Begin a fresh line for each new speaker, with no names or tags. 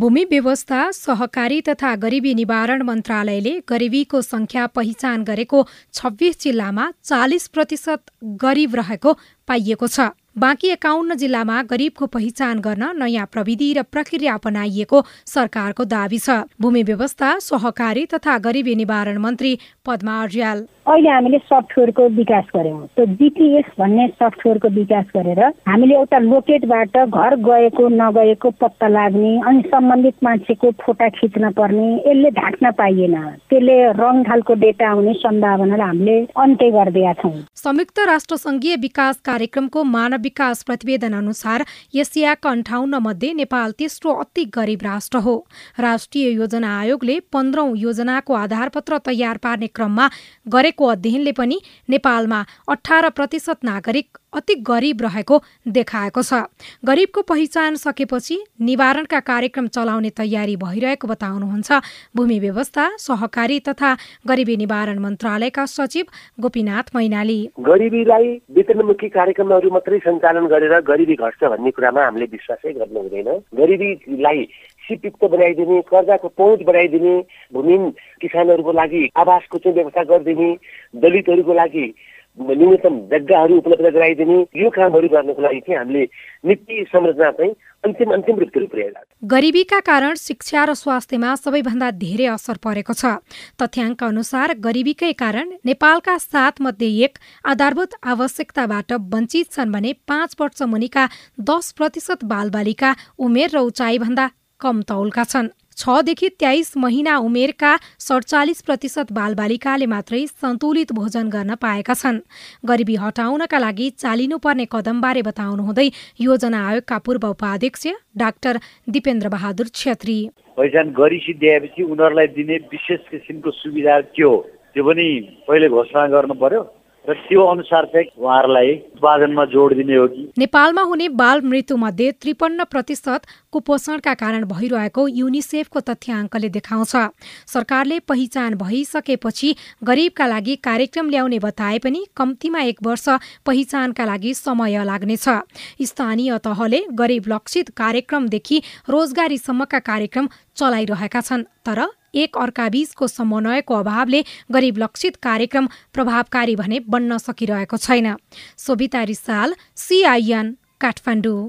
भूमि व्यवस्था सहकारी तथा गरिबी निवारण मन्त्रालयले गरिबीको संख्या पहिचान गरेको छब्बिस जिल्लामा चालिस प्रतिशत गरिब रहेको पाइएको छ। बाँकी एकाउन्न जिल्लामा गरिबको पहिचान गर्न नयाँ प्रविधि र प्रक्रिया अपनाइएको सरकारको दावी छ। भूमि व्यवस्था सहकारी तथा गरिबी निवारण मन्त्री पद्मा अर्याल
अहिले हामीले सफ्टवेयरको विकास गऱ्यौँ त्यो जिपिएस भन्ने सफ्टवेयरको विकास गरेर हामीले एउटा लोकेटबाट घर गएको नगएको पत्ता लाग्ने अनि सम्बन्धित मान्छेको फोटा खिच्न पर्ने यसले ढाक्न पाइएन। त्यसले रङ खालको डेटा आउने सम्भावनालाई हामीले अन्त्य गरिदिएका छौँ।
संयुक्त राष्ट्र संघीय विकास कार्यक्रमको मानव विकास प्रतिवेदन अनुसार एसियाका अन्ठाउन्न मध्ये नेपाल तेस्रो अति गरिब राष्ट्र हो। राष्ट्रिय योजना आयोगले पन्ध्रौं योजनाको आधारपत्र तयार पार्ने क्रममा गरेको अध्ययनले पनि नेपालमा अठार प्रतिशत नागरिक अति गरिब रहेको देखाएको छ। गरिबको पहिचान सकेपछि निवारणका कार्यक्रम चलाउने तयारी भइरहेको बताउनुहुन्छ। भूमि व्यवस्था सहकारी तथा गरिबी निवारण मन्त्रालयका सचिव गोपीनाथ मैनाली।
गरिबीलाई वेतनमुखी कार्यक्रमहरू मात्रै सञ्चालन गरेर गरिबी घट्छ भन्ने कुरामा हामीले विश्वासै गर्नु हुँदैन। गरिबीलाई सिपयुक्त बनाइदिने कर्जाको पहुँच बनाइदिने भूमिहीन किसानहरूको लागि आवासको चाहिँ व्यवस्था गरिदिने दलितहरूको लागि न्यूनतम जग्गाहरू उपलब्ध गराइदिने यो कामहरू गर्नको लागि चाहिँ हामीले नीति संरचना चाहिँ अन्तिम अन्तिम
गरिबीका कारण शिक्षा र स्वास्थ्यमा सबैभन्दा धेरै असर परेको छ। तथ्याङ्क अनुसार गरिबीकै कारण नेपालका सात मध्ये एक आधारभूत आवश्यकताबाट वञ्चित छन् भने पाँच वर्ष मुनिका दस प्रतिशत बालबालिका उमेर र उचाइभन्दा कम तौलका छन्। छदेखि तेइस महिना उमेरका सडचालिस प्रतिशत बालबालिकाले मात्रै सन्तुलित भोजन गर्न पाएका छन्। गरिबी हटाउनका लागि चालिनुपर्ने कदमबारे बताउनुहुँदै योजना आयोगका पूर्व उपाध्यक्ष डाक्टर दिपेन्द्र बहादुर छेत्री।
पहिचान गरिसिद्ध्याएपछि उनीहरूलाई दिने विशेष किसिमको सुविधा के हो त्यो पनि पहिले घोषणा गर्नु पर्यो। र अनुसार चाहिँ उहाँहरूलाई उत्पादनमा जोड हो कि।
नेपालमा हुने बाल मृत्युमध्ये त्रिपन्न प्रतिशत कुपोषणका कारण भइरहेको युनिसेफको तथ्याङ्कले देखाउँछ। सरकारले पहिचान भइसकेपछि गरिबका लागि कार्यक्रम ल्याउने बताए पनि कम्तीमा एक वर्ष पहिचानका लागि समय लाग्नेछ। स्थानीय तहले गरिब लक्षित कार्यक्रमदेखि रोजगारीसम्मका कार्यक्रम चलाइरहेका छन् तर एक अर्काबीचको समन्वयको अभावले गरिब लक्षित कार्यक्रम प्रभावकारी भने बन्न सकिरहेको छैन। सोभिता रिसाल सिआइएन काठमाडौँ।